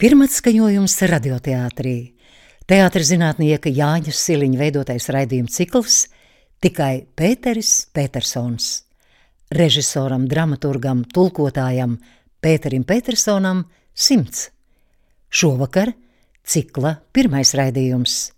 Pirmatskaņojums radioteātrī. Teātris zinātnieka Jāņa Siliņa veidotais raidījuma cikls tikai Pēteris Petersons. Režisoram, dramaturgam, tulkotājam Pēterim Petersonam simts. Šovakar cikla pirmais raidījums.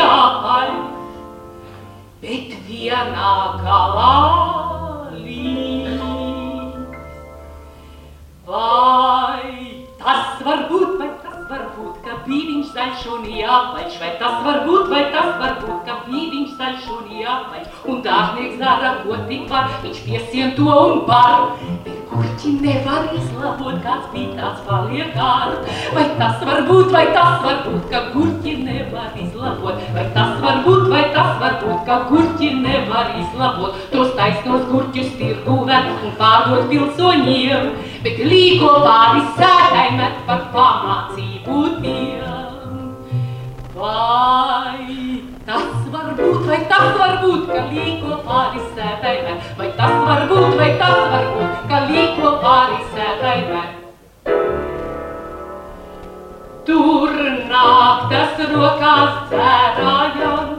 Un jāpaļš, bet vienā galā līgs. Vai tas var būt, vai tas var būt, ka bija viņš zaļš un jāpaļš, vai tas var būt, vai tas var būt, ka bija viņš zaļš un jāpaļš, un dārznieks dara, ko tik var, viņš piesien to un bet kurķi nevar izlabot, kāds bija tāds paliek ār. Vai tas var būt, vai tas var būt, ka kurķi nevar izlabot, vai tas var būt, vai tas var būt, ka kurķi nevar izlabot, tos taisnos kurķus tirgu ved un pārdot pilsoņiem, bet līko pāri sēdai met par pamācību tiem. Vai tas var būt, vai tas var būt, ka līko pāri sēdai met, vai tas var būt, vai tas var būt, ka līko pāri sēdai met. Tur nāk tas rokās dzērājam,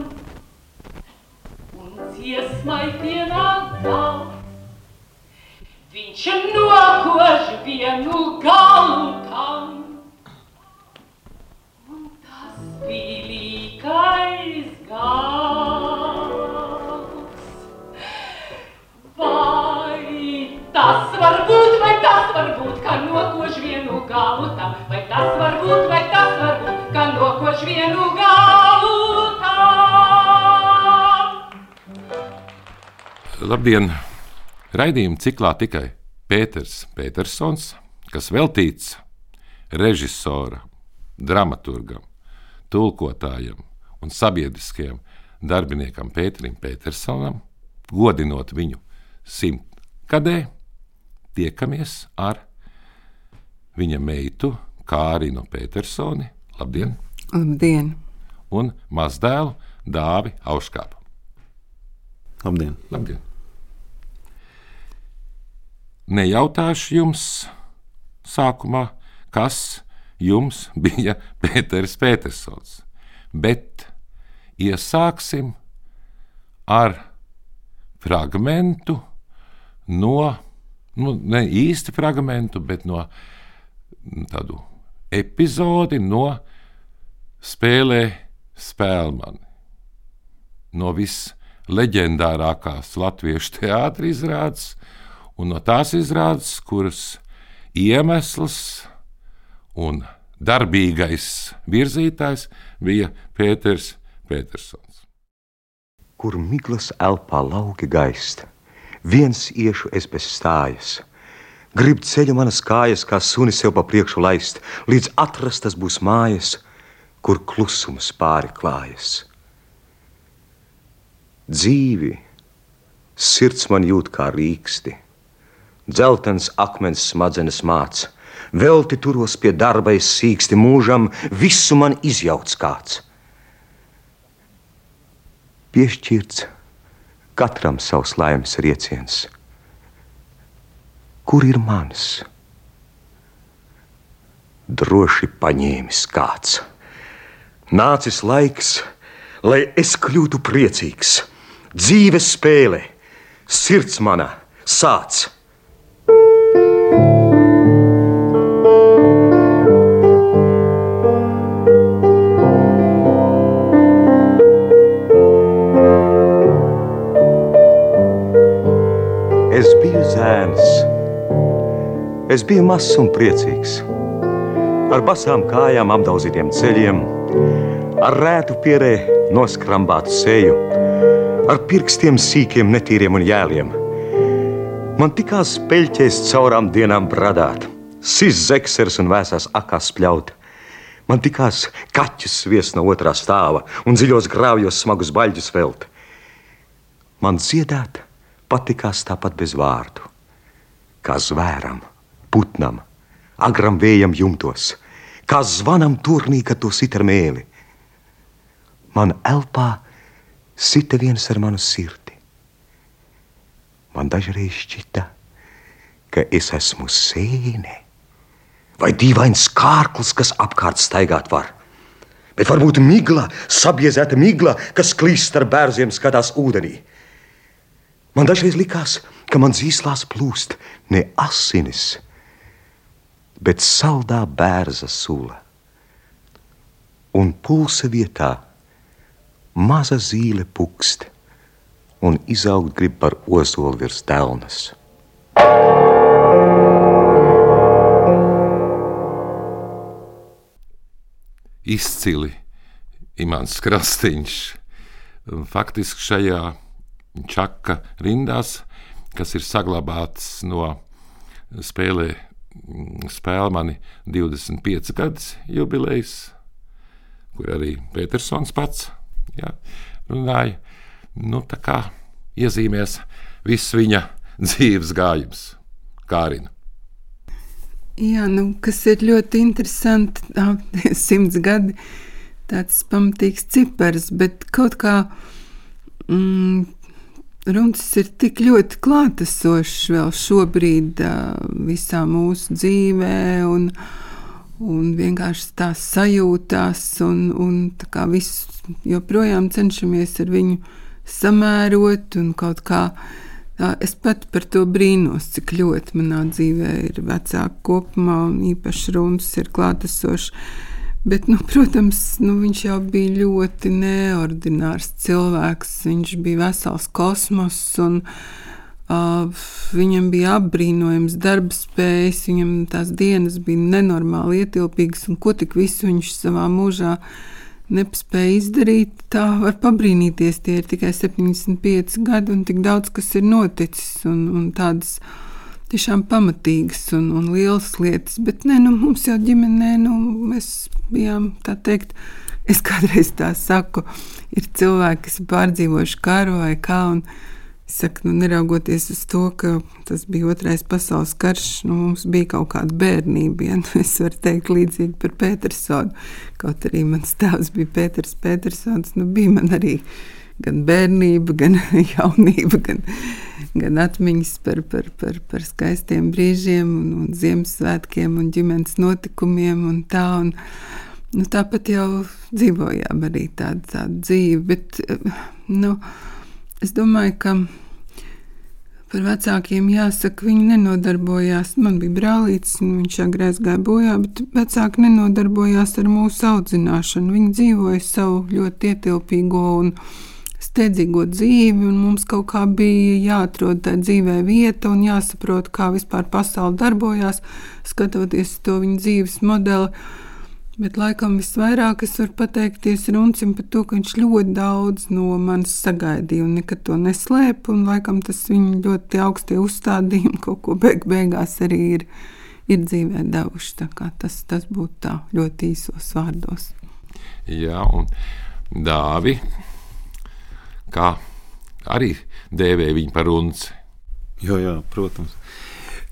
un dziesmai pienāk gals. Viņš nokož vienu galu tam, un tas bija Labdien! Raidījuma ciklā tikai Pēters Petersons, kas veltīts režisoram, dramaturgam, tulkotājam un sabiedriskajam darbiniekam Pēterim Petersonam, godinot viņu simtgadē, tiekamies ar viņa meitu Kārinu Petersoni, labdien, Labdien! un mazdēlu Dāvi Auškāpu. Labdien! Labdien! Nejautāšu jums sākumā, kas jums bija Pēters Petersons, bet iesāksim ar fragmentu no, nu, ne īsti fragmentu, bet no tādu epizodi no spēlē Spēlmani. No visleģendārākās latviešu teātris izrādes, un no tās izrādes, kuras iemesls un darbīgais virzītājs bija Pēters Petersons. kur miglas elpā lauki gaist. Viens iešu es bez stājas. Grib ceļu manas kājas, kā sunis sev pa priekšu laist, līdz atrastas būs mājas, kur klusums pāri klājas. Dzīvi, sirds man jūt kā rīksti, dzeltens akmens smadzenes māc, velti turos pie darba es sīksti mūžam, visu man izjauts kāds piešķirts katram savs laimes rieciens. Kur ir mans? Droši paņēmis kāds. Nācis laiks, lai es kļūtu priecīgs, dzīves spēle, sirds mana sāc! Es biju mazs un priecīgs. Ar basām kājām apdauzītiem ceļiem, ar rētu pierē noskrambātu seju, ar pirkstiem sīkiem, netīriem un jēliem. Man tikās peļķēs caurām dienām bradāt, sis zeksers un vēsās akās spļaut. Man tikās kaķus sviest no otrā stāva un dziļos grāvjos smagus baļģus velt. Man dziedāt patikās tāpat bez vārdu, kā zvēram, putnam, agram vējam jumtos, kā zvanam turnī, kad to sit ar mēli. Man elpā sita viens ar manu sirdi. Man dažreiz šķita, ka es esmu sēne vai dīvains kārklis, kas apkārt staigāt var. Bet varbūt migla, sabiezēta migla, kas klīst ar bērziem, skatās ūdenī. Man dažreiz likās, ka man dzīslās plūst ne asinis, bet saldā bērza sula. Un pulsa vietā maza zīle pukst un izaugt grib par ozolu virs telnas. Izcili imants krastīņš. Faktiski šajā čaka rindās, kas ir saglabāts no spēlē, spēle mani 25 gadus jubilejas, kur arī Petersons pats jā, runāja. Nu, tā kā iezīmēs viss viņa dzīves gājums, Kārina. Jā, nu, kas ir ļoti interesanti, tā simts gadi, tāds pamatīgs cipars, bet kaut kā mm, Runcis ir tik ļoti klātesošs vēl šobrīd visā mūsu dzīvē, un, un vienkārši tās sajūtās, un, un tā kā viss joprojām cenšamies ar viņu samērot un kaut kā. Tā, es pat par to brīnos, cik ļoti manā dzīvē ir vecāki kopumā, un īpaši runas ir klātesošs. Bet, nu, protams, nu, viņš jau bija ļoti neordinārs cilvēks. Viņš bija vesels kosmos, un uh, viņam bija apbrīnojams darba spējas. Viņam tās dienas bija nenormāli ietilpīgas, un ko tik visu viņš savā mūžā nespēja izdarīt. Tā var pabrīnīties. Tie ir tikai 75 gadi, un tik daudz kas ir noticis. Un, un tādas, uh, tiešām pamatīgas un, un lielas lietas. Bet nē, nu, mums jau ģimenē nu, mēs bijām tā teikt. Es kādreiz tā saku, ir cilvēki, kas ir pārdzīvojuši karu vai kā. Es saku, nu, neraugoties uz to, ka tas bija otrais pasaules karš, nu, mums bija kaut kāda bērnība. Ja? Nu, es varu teikt, līdzīgi par Petersonu. Kaut arī mans tēvs bija Pēters Petersons, nu, bija man arī gan bērnība, gan jaunība, gan, gan atmiņas par, par, par, par skaistiem brīžiem, un, un Ziemassvētkiem un ģimenes notikumiem. Un tā, un, nu, tāpat jau dzīvojām arī tādu, tādu dzīvi. Bet, nu, es domāju, ka par vecākiem jāsaka, viņi nenodarbojās. Man bija brālītis, un viņš agrāk gāja bojā, bet vecāki nenodarbojās ar mūsu audzināšanu. Viņi dzīvoja savu ļoti ietilpīgo un steidzīgo dzīvi, un mums kaut kā bija jāatrod tā dzīvē vieta un jāsaprot, kā vispār pasaule darbojās, skatoties to viņa dzīves modeli. Bet laikam visvairāk es varu pateikties Runcim par to, ka viņš ļoti daudz no manis sagaidīja un nekad to neslēpa. Laikam tas viņa ļoti augstie uzstādījumi kaut ko beig beigās arī ir, ir dzīvē devuši. Tas, tas būtu tā ļoti īsos vārdos. Jā, un dāvi kā arī dēvēja viņu par unci. Jā, jā, protams.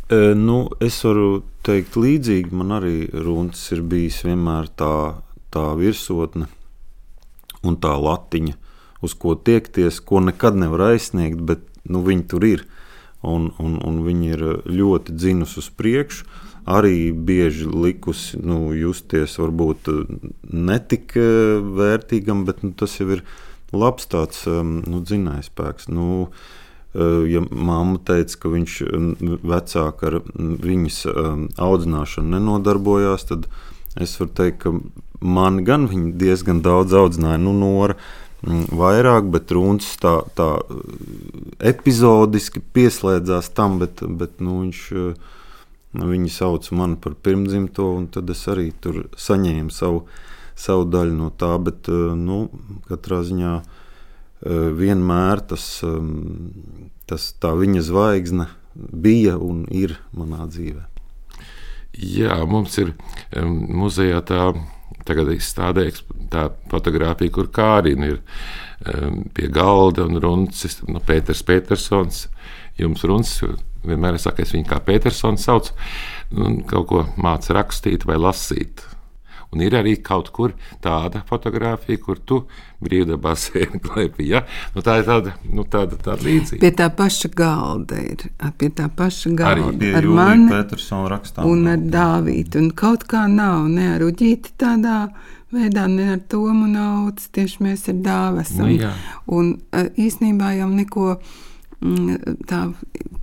E, nu, es varu teikt, līdzīgi man arī runas ir bijis vienmēr tā, tā virsotne un tā latiņa, uz ko tiekties, ko nekad nevar aizsniegt, bet nu, viņi tur ir. Un, un, un viņi ir ļoti dziļus uz priekšu. Arī bieži likusi nu, justies varbūt netik vērtīgam, bet nu, tas jau ir labs tāds um, nu, dzinējspēks. Nu, uh, ja mamma teica, ka viņš vecāk ar viņas um, audzināšanu nenodarbojās, tad es varu teikt, ka man gan viņa diezgan daudz audzināja. Nu, Nora, vairāk, bet Runčs tā, tā epizodiski pieslēdzās tam, bet, bet nu, viņš, viņi sauc mani par pirmdzimto, un tad es arī tur saņēmu savu savu daļu no tā, bet eh, nu, katrā ziņā eh, vienmēr tas, ehm, tas tā viņa zvaigzne bija un ir manā dzīvē. Jā, mums ir um, muzejā tā tagad izstādē tā fotografija, kur Kārina ir um, pie galda un runcis, nu, Pēters Petersons. Jums runas vienmēr ir sakājis, viņu kā Petersons sauc, un kaut ko māca rakstīt vai lasīt. Un ir arī kaut kur tāda fotografija, kur tu brīvdabā sēdi klēpī. Ja? Nu, tā ir tāda, nu, tāda, tāda līdzīga. Pie tā paša galda ir. Pie tā paša galda. Arī ar mani Petersona rakstām. Un ar Dāvītu. Un kaut kā nav ne ar Uģīti tādā veidā, ne ar Tomu naudas. Tieši mēs ar Dāvu esam. Nu, jā. un īsnībā jau neko tā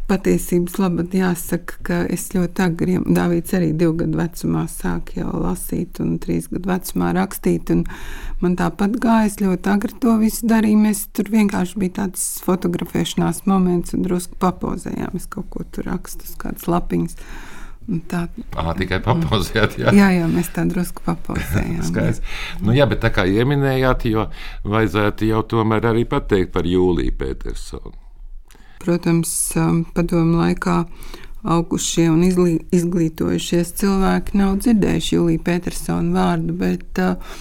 patiesības labad jāsaka, ka es ļoti agri, Dāvids arī divu gadu vecumā sāk jau lasīt un trīs gadu vecumā rakstīt, un man tāpat gājas ļoti agri to visu darīju, mēs tur vienkārši bija tāds fotografēšanās moments un drusku papozējām, es kaut ko tur rakstu uz kādas lapiņas. Tā à, tikai papauzējāt. Jā. jā, jā, mēs tā drusku papauzējām. Skaidrs. Nu, jā, bet tā kā ieminējāt, jo vajadzētu jau tomēr arī pateikt par Jūliju Petersonu. Protams, um, padomu laikā augušie un izglītojušies cilvēki nav dzirdējuši Juliju Petersonu vārdu, bet uh,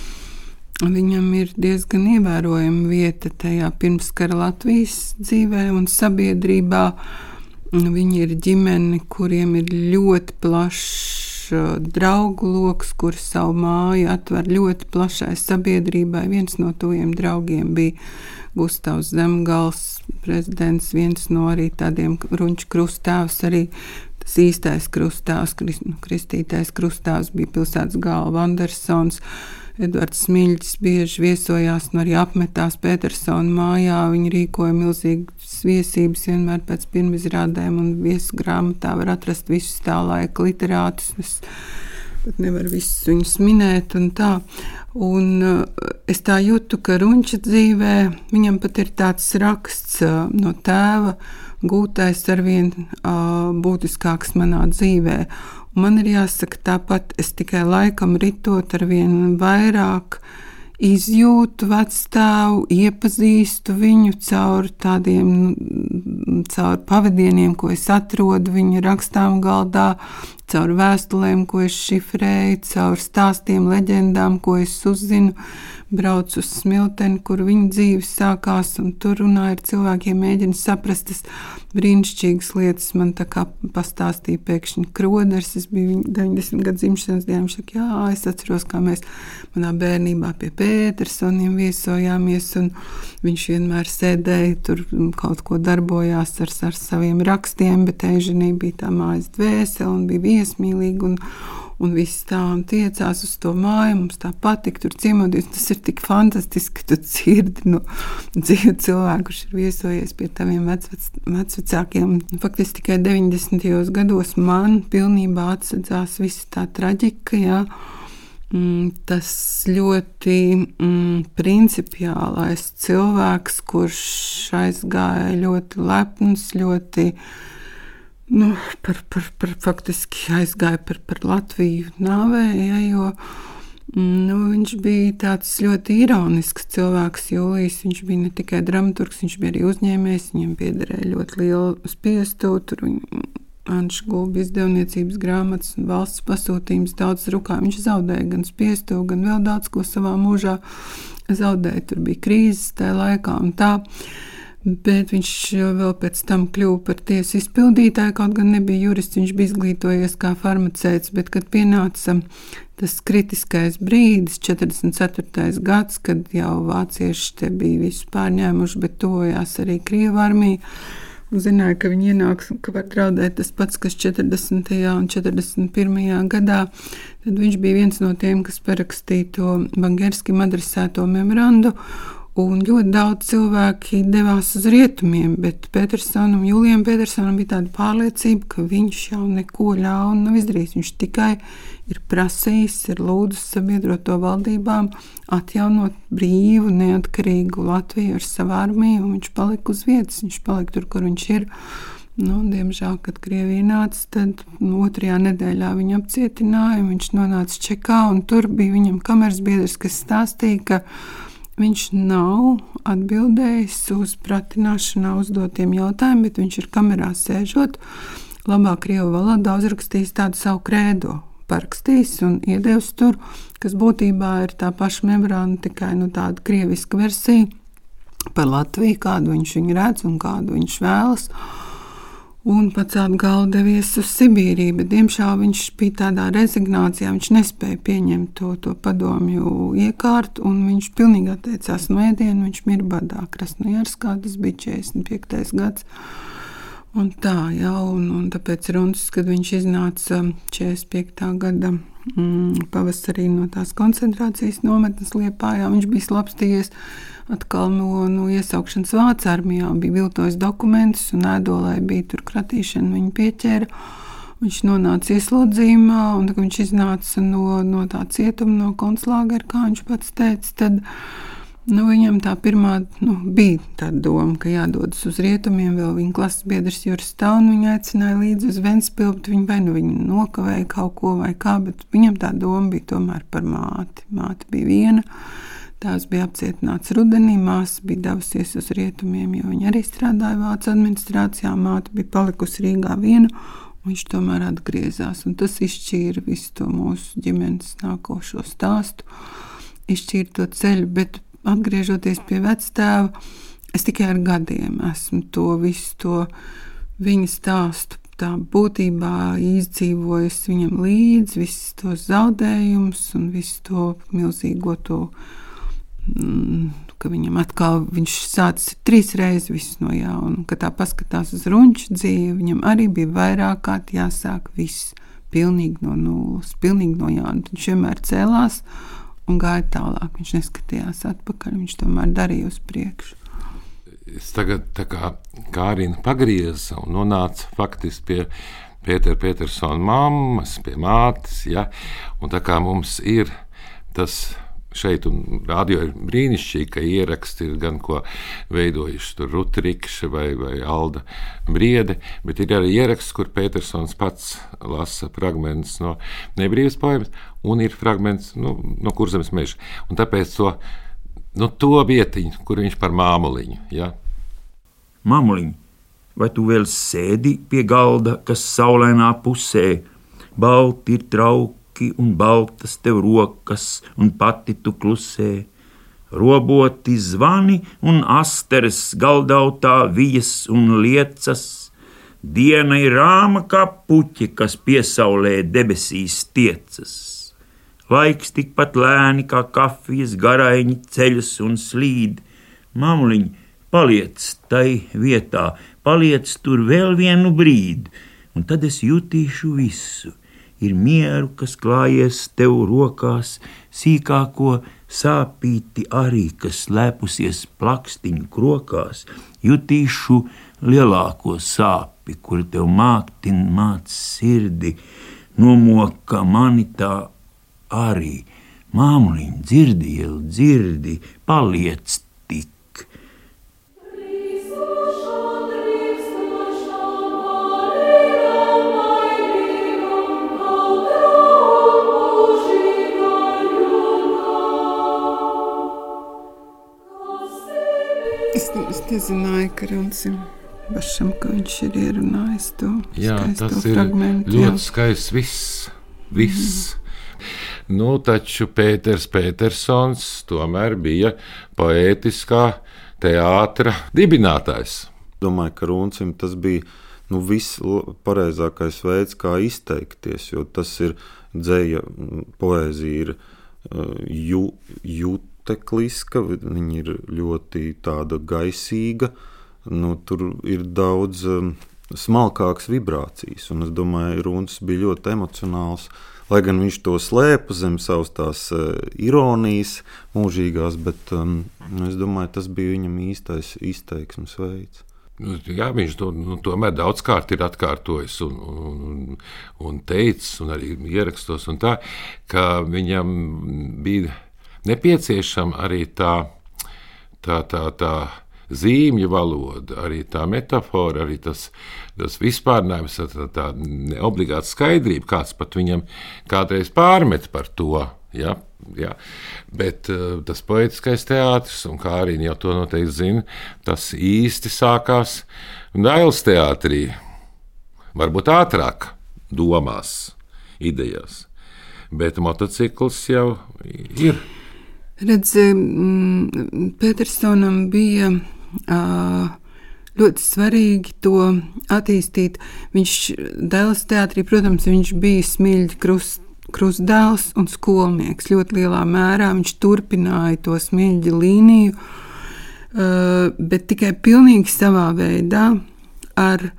viņam ir diezgan ievērojama vieta tajā pirmskara Latvijas dzīvē un sabiedrībā. Viņi ir ģimene, kuriem ir ļoti plašs uh, draugu lokus, kur savu māju atver ļoti plašai sabiedrībai. Viens no tuviem draugiem bija Gustavs Zemgals, prezidents, viens no arī tādiem runču krustāvs, arī tas īstais krustāvs, nu, kristītais krustāvs bija pilsētas galva Andersons. Edvards Smilģis bieži viesojās un arī apmetās Petersona mājā. Viņi rīkoja milzīgas viesības vienmēr pēc pirmizrādēm, un viesu grāmatā var atrast visus tā laika literātus. Es pat nevaru visus viņus minēt. Un tā. Un uh, es tā jūtu, ka Runča dzīvē viņam pat ir tāds raksts uh, no tēva, gūtais ar vien uh, būtiskāks manā dzīvē. Un man ir jāsaka, tāpat es tikai laikam ritot ar vien vairāk izjūtu vecstāvu, iepazīstu viņu caur tādiem, nu, caur pavadieniem, ko es atrodu viņa rakstām galdā, caur vēstulēm, ko es šifrēju, caur stāstiem, leģendām, ko es uzzinu braucu uz smilteni, kur viņa dzīve sākās, un tur runāja ar cilvēkiem, mēģina saprast tas brīnišķīgas lietas. Man tā kā pastāstīja pēkšņi kroders, es biju 90 gadu dzimšanas dienā, viņš saka, jā, es atceros, kā mēs manā bērnībā pie Pētersoniem viesojāmies, un viņš vienmēr sēdēja tur kaut ko darbojās ar, ar saviem rakstiem, bet Eiženī bija tā mājas dvēsele un bija viesmīlīga. Un, un viss tā tiecās uz to māju. Mums tā patīk tur ciemoties. Tas ir tik fantastiski, ka tu dzirdi no dzīvu cilvēku, kurš ir viesojies pie taviem vecvec, vecvecākiem. Faktiski tikai 90. gados man pilnībā atsadzās visa tā traģika. Jā. Mm, tas ļoti mm, principiālais cilvēks, kurš aizgāja ļoti lepns, ļoti uh, nu, par, par, par faktiski aizgāja par, par Latviju nāvē, ja, jo nu, viņš bija tāds ļoti ironisks cilvēks. Jūlijas, viņš bija ne tikai dramaturgs, viņš bija arī uzņēmējs, viņam piederēja ļoti liela spiestu. Tur Anša Gulba izdevniecības grāmatas un valsts pasūtījums daudz rukā. Viņš zaudēja gan spiestu, gan vēl daudz ko savā mūžā. Zaudēja, tur bija krīzes tajā laikā un tā bet viņš vēl pēc tam kļuva par tiesu izpildītāju. Kaut gan nebija jurists, viņš bija izglītojies kā farmaceits, bet kad pienāca tas kritiskais brīdis, 44. gads, kad jau vācieši te bija visu pārņēmuši, bet tojās arī Krievu armija. Zināja, ka viņi ienāks un ka var draudēt tas pats, kas 40. un 41. gadā. Tad viņš bija viens no tiem, kas parakstīja to Bangerskim adresēto memorandu Un ļoti daudz cilvēki devās uz rietumiem, bet Petersonam, Julijam Petersonam bija tāda pārliecība, ka viņš jau neko ļaunu nav izdarījis. Viņš tikai ir prasījis, ir lūdzis sabiedroto valdībām atjaunot brīvu, neatkarīgu Latviju ar savu armiju, un viņš palika uz vietas, viņš palika tur, kur viņš ir. Nu, diemžēl, kad Krievija nāca, tad nu, otrajā nedēļā viņu apcietināja. Viņš nonāca Čekā, un tur bija viņam kameras biedrs, kas stāstīja, ka Viņš nav atbildējis uz pratināšanā uzdotiem jautājumiem, bet viņš ir kamerā sēžot, labā krievu valodā uzrakstījis tādu savu krēdo, parakstījis un iedevis tur, kas būtībā ir tā paša membrāna, tikai nu, tāda krieviska versija par Latviju, kādu viņš redz un kādu viņš vēlas un pacelt galvu devies uz Sibīriju. Bet, diemžēl viņš bija tādā rezignācijā, viņš nespēja pieņemt to, to padomju iekārtu, un viņš pilnīgi atteicās no ēdiena. Viņš mirst badā Krasnojarskā, tas bija 45. gads. Un tā jau, un, un tāpēc runas, kad viņš iznāca 45. gada mm, pavasarī no tās koncentrācijas nometnes Liepājā, viņš bija slapstījies atkal no, no iesaukšanas Vācijas armijā. Bija viltojis dokumentus, un ēdolē bija tur kratīšana, viņu pieķēra. Viņš nonāca ieslodzījumā, un kad viņš iznāca no, no tā cietuma, no koncentrācijas, kā viņš pats teica, tad nu, viņam tā pirmā nu, bija tā doma, ka jādodas uz rietumiem. Vēl viņa klases biedrs Juris Stānu viņa aicināja līdzi uz Ventspilsnu, bet viņa vai nu viņa nokavēja kaut ko vai kā, bet viņam tā doma bija tomēr par māti. Māte bija viena. Tās bija apcietināts rudenī, māsa bija devusies uz rietumiem, jo viņa arī strādāja Vācijas administrācijā. Māte bija palikusi Rīgā viena, viņš tomēr atgriezās. Tas izšķīra visu to mūsu ģimenes nākošo stāstu, izšķīra to ceļu. Bet atgriežoties pie vectēva, es tikai ar gadiem esmu to visu to viņa stāstu tā būtībā izdzīvojis viņam līdzi visus tos zaudējumus un visu to milzīgo to Mm, ka viņam atkal viņš sācis trīs reizes visu no jauna. Kad tā paskatās uz runču dzīvi, viņam arī bija vairāk kārt jāsāk viss pilnīgi no nulles, pilnīgi no jauna. Viņš vienmēr cēlās un gāja tālāk. Viņš neskatījās atpakaļ, viņš tomēr darīja uz priekšu. Es tagad kā Kārina pagrieza un nonāca faktiski pie Pētera Petersona mammas, pie mātes. Ja? Un tā kā mums ir tas šeit, un radio ir brīnišķīgi, ka ieraksti ir gan ko veidojuši Rutrikša vai, vai Alda Briede, bet ir arī ieraksts, kur Petersons pats lasa fragmentus no nebrīvas poemas, un ir fragments nu, no kurzemes meža. Un tāpēc to, nu, to vietiņu, kur viņš par māmuliņu. Ja? Māmuliņ, vai tu vēl sēdi pie galda, kas saulainā pusē, balti ir trauki? Jauki un baltas tev rokas, un pati tu klusē. Roboti zvani un asteres galdautā vijas un liecas. Diena ir rāma kā puķi, kas piesaulē debesīs tiecas. Laiks tikpat lēni kā kafijas garaiņi ceļas un slīd. Mamliņ, paliec tai vietā, paliec tur vēl vienu brīdi, un tad es jutīšu visu ir mieru, kas klājies tev rokās, sīkāko sāpīti arī, kas slēpusies plakstiņu krokās, jutīšu lielāko sāpi, kur tev māktin māc sirdi, nomoka mani tā arī. Māmuliņ, dzirdi, jau dzirdi, paliec nezināju, ka Runsim pašam, ka viņš ir ierunājis to. Jā, tas ir ļoti jā. skaists viss. viss. Mm. Nu, taču Pēters Petersons tomēr bija poētiskā teātra dibinātājs. Domāju, ka Runsim tas bija nu, vispareizākais veids, kā izteikties, jo tas ir dzēja, poēzija, ir uh, ju, jūt tekliska, viņa ir ļoti tāda gaisīga. Nu, tur ir daudz um, smalkākas vibrācijas. Un es domāju, Runis bija ļoti emocionāls. Lai gan viņš to slēpa zem savas tās uh, ironijas, mūžīgās, bet um, es domāju, tas bija viņam īstais izteiksmes veids. Nu, jā, viņš to nu, tomēr daudzkārt ir atkārtojis un, un, un teicis, un arī ierakstos, un tā, ka viņam bija nepieciešama arī tā, tā, tā, tā zīmju valoda, arī tā metāfora, arī tas, tas vispārnājums, tā, tā neobligāta skaidrība, kāds pat viņam kādreiz pārmet par to. Ja, ja. Bet uh, tas poetiskais teātris, un kā arī jau to noteikti zina, tas īsti sākās Dailas teātrī. Varbūt ātrāk domās, idejās, bet motocikls jau ir. Redziet, Petersonam bija ļoti svarīgi to attīstīt. Viņš Dēls teātrī, protams, viņš bija smilģi krust, krustdēls un skolnieks. Ļoti lielā mērā viņš turpināja to smilģi līniju, bet tikai pilnīgi savā veidā ar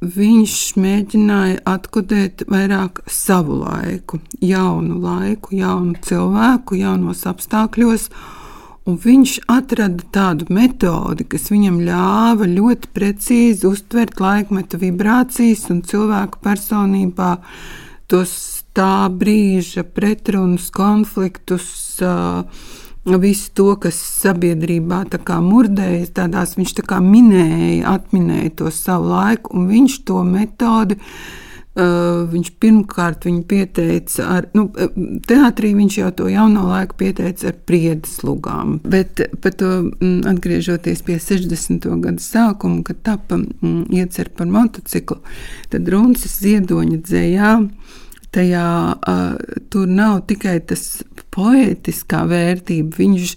viņš mēģināja atkodēt vairāk savu laiku, jaunu laiku, jaunu cilvēku, jaunos apstākļos. Un viņš atrada tādu metodi, kas viņam ļāva ļoti precīzi uztvert laikmetu vibrācijas un cilvēku personībā tos tā brīža pretrunas, konfliktus. Uh, visu to, kas sabiedrībā murdēja, tādās viņš tā kā minēja, atminēja to savu laiku, un viņš to metodi. Uh, viņš pirmkārt viņu pieteica ar nu, teātrī, viņš jau to jauno laiku pieteica ar priedes lugām. Bet par to mm, atgriežoties pie 60. gada sākuma, kad tapa mm, iecer par motociklu, tad Runcis ziedoņa dzējā tajā uh, tur nav tikai tas poetiskā vērtība. Viņš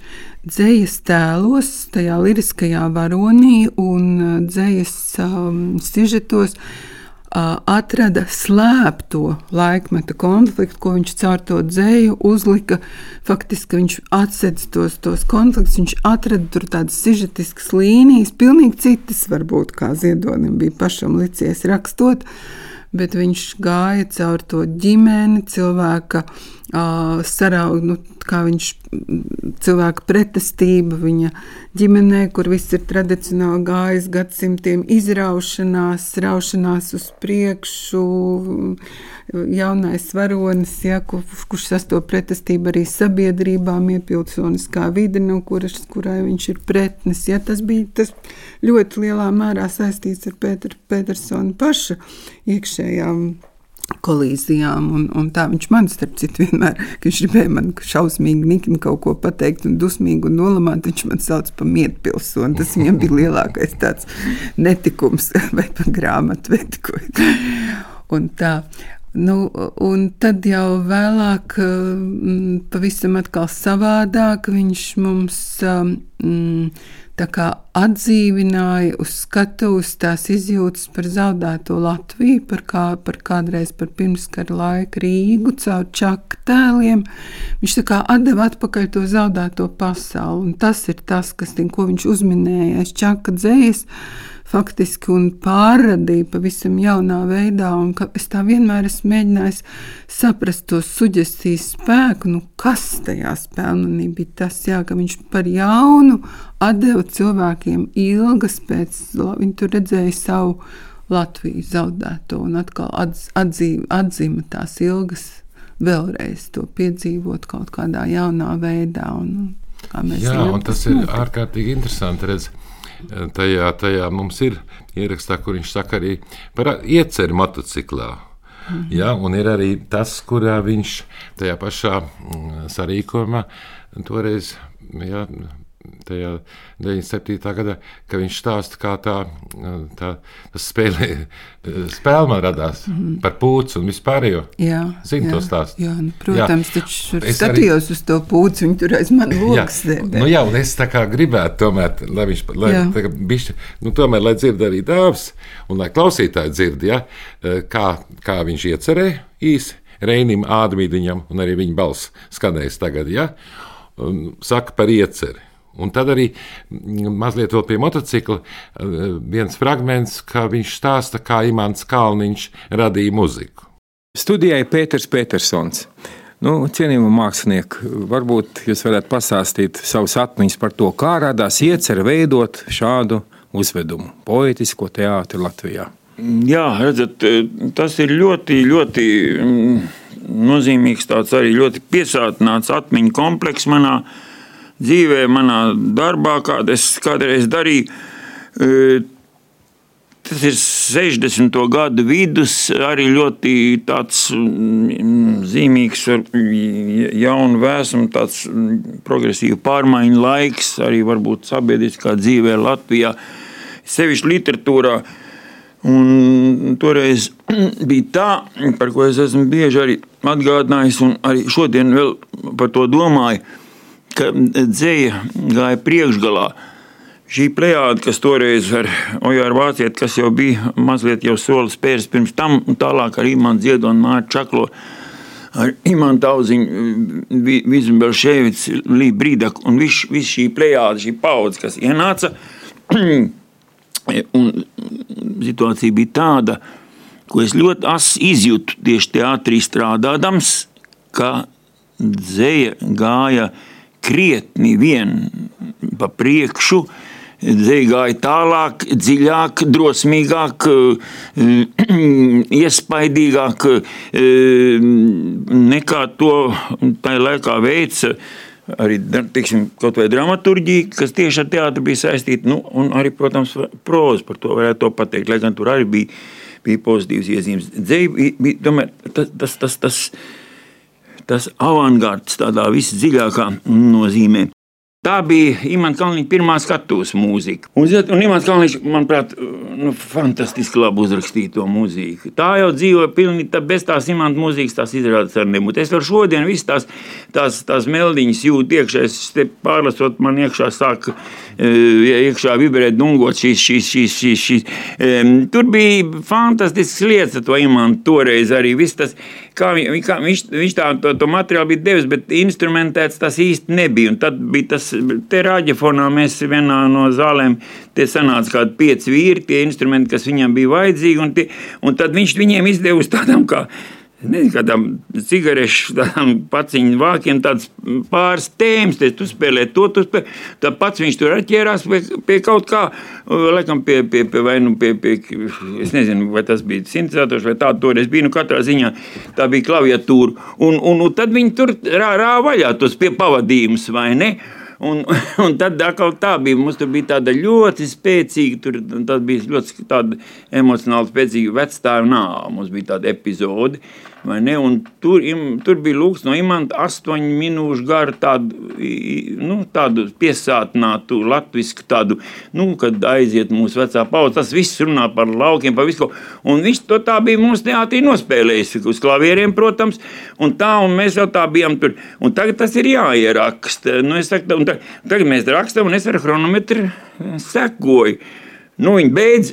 dzējas tēlos, tajā liriskajā varonī un dzējas um, sižetos uh, atrada slēpto laikmeta konfliktu, ko viņš caur to dzēju uzlika. Faktiski viņš atsedz tos, tos konfliktus, viņš atrada tur tādas sižetiskas līnijas, pilnīgi citas varbūt, kā Ziedonim bija pašam licies rakstot. Uh, bet viņš gāja cauri to ģimeni, cilvēka saraugu, nu, kā viņš cilvēka pretestība viņa ģimenē, kur viss ir tradicionāli gājis gadsimtiem, izraušanās, raušanās uz priekšu, jaunais varonis, ja, kur, kurš sastopas pretestību arī sabiedrībām, iepilsoniskā vide, no kuras, kurai viņš ir pretnis. Ja, tas bija tas ļoti lielā mērā saistīts ar Pēter, Petersona paša iekšējām kolīzijām. Un, un tā viņš man, starp citu, vienmēr, kad viņš gribēja man šausmīgi nikni kaut ko pateikt un dusmīgi un nolamāt, viņš man sauc par mietpilsoni. Tas viņam bija lielākais tāds netikums vai pat grāmatvedi. Un tā. Nu, un tad jau vēlāk, mm, pavisam savādāk, viņš mums mm, atdzīvināja uz skatuves tās izjūtas par zaudēto Latviju, par, kā, par kādreiz par pirmskara laika Rīgu, caur čaku tēliem. Viņš atdeva atpakaļ to zaudēto pasauli, tas ir tas, kas, ko viņš uzminēja aiz čaka dzējas faktiski un pārradīja pavisam jaunā veidā. Es tā vienmēr esmu mēģinājis saprast to suģestijas spēku, nu, kas tajā spēlmenī bija tas, jā, ka viņš par jaunu atdeva cilvēkiem ilgas pēc, viņi tur redzēja savu Latviju zaudēto un atkal atz, atzīva, atzīma tās ilgas vēlreiz to piedzīvot kaut kādā jaunā veidā. Un, Jā, un tas ir ārkārtīgi interesanti redzēt tajā, tajā mums ir ierakstā, kur viņš saka arī par ieceru motociklā. -hmm. ja, un ir arī tas, kurā viņš tajā pašā mm, sarīkojumā toreiz ja, tajā 97. gadā, ka viņš stāsta, kā tā, tā spēle, man radās mm par pūci un vispārējo. Jā, Zinu jā, to stāstu. Jā, nu, protams, jā. taču es skatījos arī... uz to pūci, viņi tur aiz mani lokas. Jā, nu, jā, un es tā kā gribētu tomēr, lai viņš, lai, tā, bišķi, nu, tomēr, lai dzird arī dāvs, un lai klausītāji dzird, ja, kā, kā viņš iecerēja īsi Reinim Ādmīdiņam, un arī viņa balss skanēs tagad, ja, saka par ieceri Un tad arī mm, mazliet vēl pie motocikla eh, viens fragments, kā viņš stāsta, kā Imants Kalniņš radīja muziku. Studijai Pēters Petersons. Nu, cienījamie mākslinieki, varbūt jūs varētu pastāstīt savus atmiņas par to, kā radās iecerē veidot šādu uzvedumu, poetisko teātri Latvijā. Jā, redzat, tas ir ļoti, ļoti mm, nozīmīgs, tāds arī ļoti piesātināts atmiņu komplekss manā dzīvē, manā darbā, kādu es kādreiz darīju. E, tas ir 60. gadu vidus, arī ļoti tāds mm, zīmīgs, jaunu vēsumu, tāds mm, progresīvu pārmaiņu laiks, arī varbūt sabiedriskā dzīvē Latvijā, sevišķi literatūrā. Un toreiz bija tā, par ko es esmu bieži arī atgādinājis, un arī šodien vēl par to domāju, ka dzēja gāja priekšgalā. Šī plējāde, kas toreiz ar Ojāru Vācieti, kas jau bija mazliet jau solis pērs pirms tam, un tālāk ar Imantu Ziedu un Mārtu Čaklo, ar Imantu Auziņu, Vizu Belševicu, Lī Brīdaku, un viss vis šī plējāde, šī paudze, kas ienāca, Un situācija bija tāda, ko es ļoti asi izjūtu tieši teātrī strādājot, ka dzēja gāja krietni vien pa priekšu. Gāja tālāk, dziļāk, drosmīgāk, iespaidīgāk nekā to tajā laikā veica arī tiksim, kaut vai dramaturģija, kas tieši ar teātru bija saistīta, nu, un arī, protams, proza par to varētu to pateikt, lai gan tur arī bija, bija pozitīvas iezīmes. Dzēja bija, tomēr, tas, tas, tas, tas, tas avangards tādā visdziļākā nozīmē. Tā bija Imants Kalniņa pirmā skatuves mūzika. Un, un Imants Kalniņš, manuprāt, nu, fantastiski labi uzrakstīja to mūziku. Tā jau dzīvo pilnīgi tā, bez tās Imants mūzikas, tās izrādes ar nebūtu. Es vēl šodien visas tās, tās, tās meldiņas jūtu iekšā, es pārlasot man iekšā sāk iekšā vibrēt, dungot šīs, šīs, šīs, šīs, šīs. Tur bija fantastisks lietas ar to Imantu toreiz arī. Viss tas, kā, kā viņš, viņš tā, to, to materiālu bija devis, bet instrumentēts tas īsti nebija. Un tad bija tas te rāģefonā mēs vienā no zālēm, tie sanāca kādi pieci vīri, tie instrumenti, kas viņam bija vajadzīgi, un, tie, un tad viņš viņiem izdeva uz tādām kā nezinu, kādām cigarešu paciņu vākiem, tādas pāris tēmas, tu spēlē to, tu spēlē. Tad pats viņš tur atķērās pie, pie kaut kā, laikam pie, pie, pie vai nu pie, pie, es nezinu, vai tas bija sintetizators vai tāda toreiz bija, nu katrā ziņā tā bija klaviatūra. Un, un, un tad viņi tur rā, rā vaļā tos pie pavadījumus, vai ne? Un, un tad atkal tā bija. Mums tur bija tāda ļoti spēcīga, tur bija ļoti emocionāli spēcīga vecāka nāve. Mums bija tāda epizode. Tur, im, tur bija lūgts no imanta astoņu minūšu garu tādu, nu, tādu piesātinātu latviešu tādu, nu, kad aiziet mūsu vecā paudze. Tas viss runā par laukiem, par visu. Un viņš to tā bija mūsu teātrī nospēlējis uz klavieriem, protams. Un tā, un mēs jau tā bijām tur. Un tagad tas ir jāieraksta. Nu, saku, tagad, tagad mēs rakstām, un es ar chronometru sekoju. Nu, viņi beidz,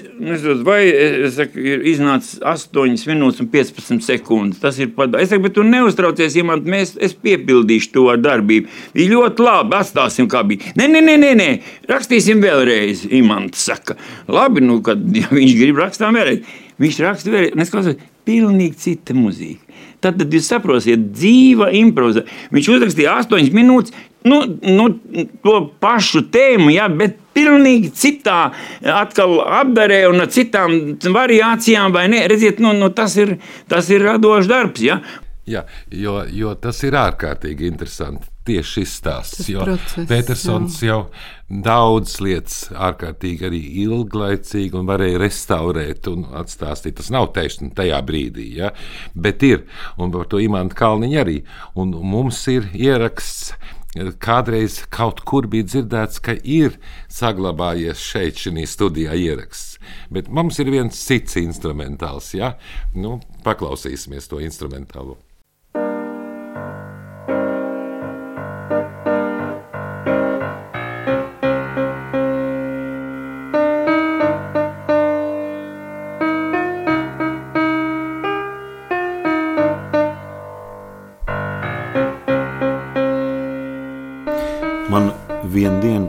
vai es saku, ir iznācis 8 minūtes un 15 sekundes. Tas ir pat. Es saku, bet tu neuztraucies, ja man mēs, es piepildīšu to ar darbību. Ir ļoti labi, atstāsim, kā bija. Nē, nē, nē, nē, nē. rakstīsim vēlreiz. Imants saka, labi, nu, kad ja viņš grib rakstām vēlreiz. Viņš raksta vēlreiz, un es klausos, pilnīgi cita muzika. Tad, tad jūs saprotat, dzīva improvizācija. Viņš uzrakstīja 8 minūtes, nu, nu, to pašu tēmu, ja, bet pilnīgi citā apdarē un ar citām variācijām. Redziet, nu, nu, tas, ir, tas ir radošs darbs. Ja. Jā, jo, jo tas ir ārkārtīgi interesanti. Tieši šis stāsts, jo process, Petersons jā. jau daudz lietas ārkārtīgi arī ilglaicīgi un varēja restaurēt un atstāstīt. Tas nav tieši tajā brīdī, ja? bet ir. Un par to Imants Kalniņš arī. Un mums ir ieraksts kādreiz kaut kur bija dzirdēts, ka ir saglabājies šeit, šī studijā ieraksts. Bet mums ir viens cits instrumentāls, ja? nu, paklausīsimies to instrumentālo.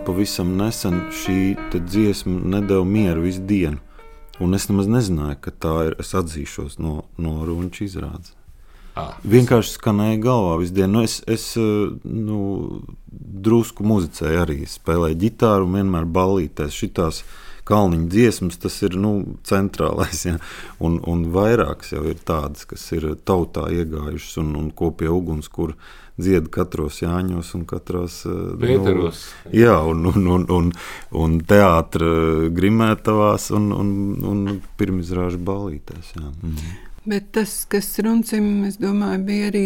Pavisam nesen, šī dziesma nedēļa mieru visu dienu. Un es nemaz nezināju, ka tā ir. Es atzīšos no, no runča izrādes. Ah. Vienkārši skanēja galvā visu dienu. Nu, es es nu, drusku muzicēju, arī spēlēju ģitāru un vienmēr ballīties. Šitās kalniņa dziesmas, tas ir nu, centrālais. Ja? Un, un vairākas jau ir tādas, kas ir tautā iegājušas un, un kopie uguns, kur dzied katros Jāņos un katros Pēteros. Nu, jā, un, un, un, un, un teātris grimētavās un, un, un pirmizrāžu ballītēs. Jā. Mhm. Bet tas, kas Runcim, es domāju, bija arī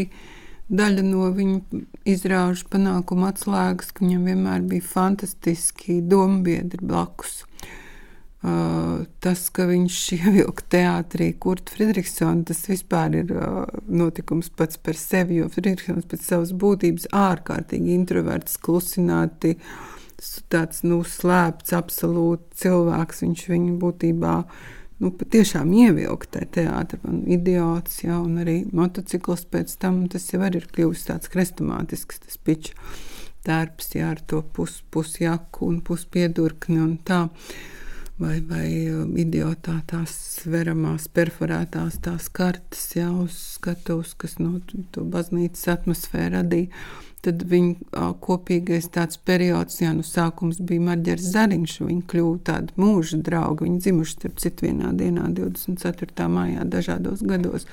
daļa no viņa izrāžu panākuma atslēgas, ka viņam vienmēr bija fantastiski dombiedri blakus. Uh, tas, ka viņš ievilka teātrī Kurta Friedrichsona, tas vispār ir uh, notikums pats par sevi, jo Friedrichsons pēc savas būtības ārkārtīgi introverts, klusināti, tāds, nu, slēpts, absolūti cilvēks. Viņš viņu būtībā uh, nu, patiešām ievilkt tajā teātrī. Un idiots, jā, un arī motocikls pēc tam tas jau ir kļuvis tāds krestomātisks, tas pičs tērps, jā, ar to pus, pusjaku un puspiedurkni un tā. Vai, vai um, idiotā tās sveramās, perforētās tās kartes, jau uz skatuves, kas no to baznīcas atmosfēru radīja. Tad viņa kopīgais tāds periods, jā, nu sākums bija Marģers Zariņš, viņa kļuva tāda mūža drauga. Viņi dzimuši, starp citu, vienā dienā, 24. maijā, dažādos gados.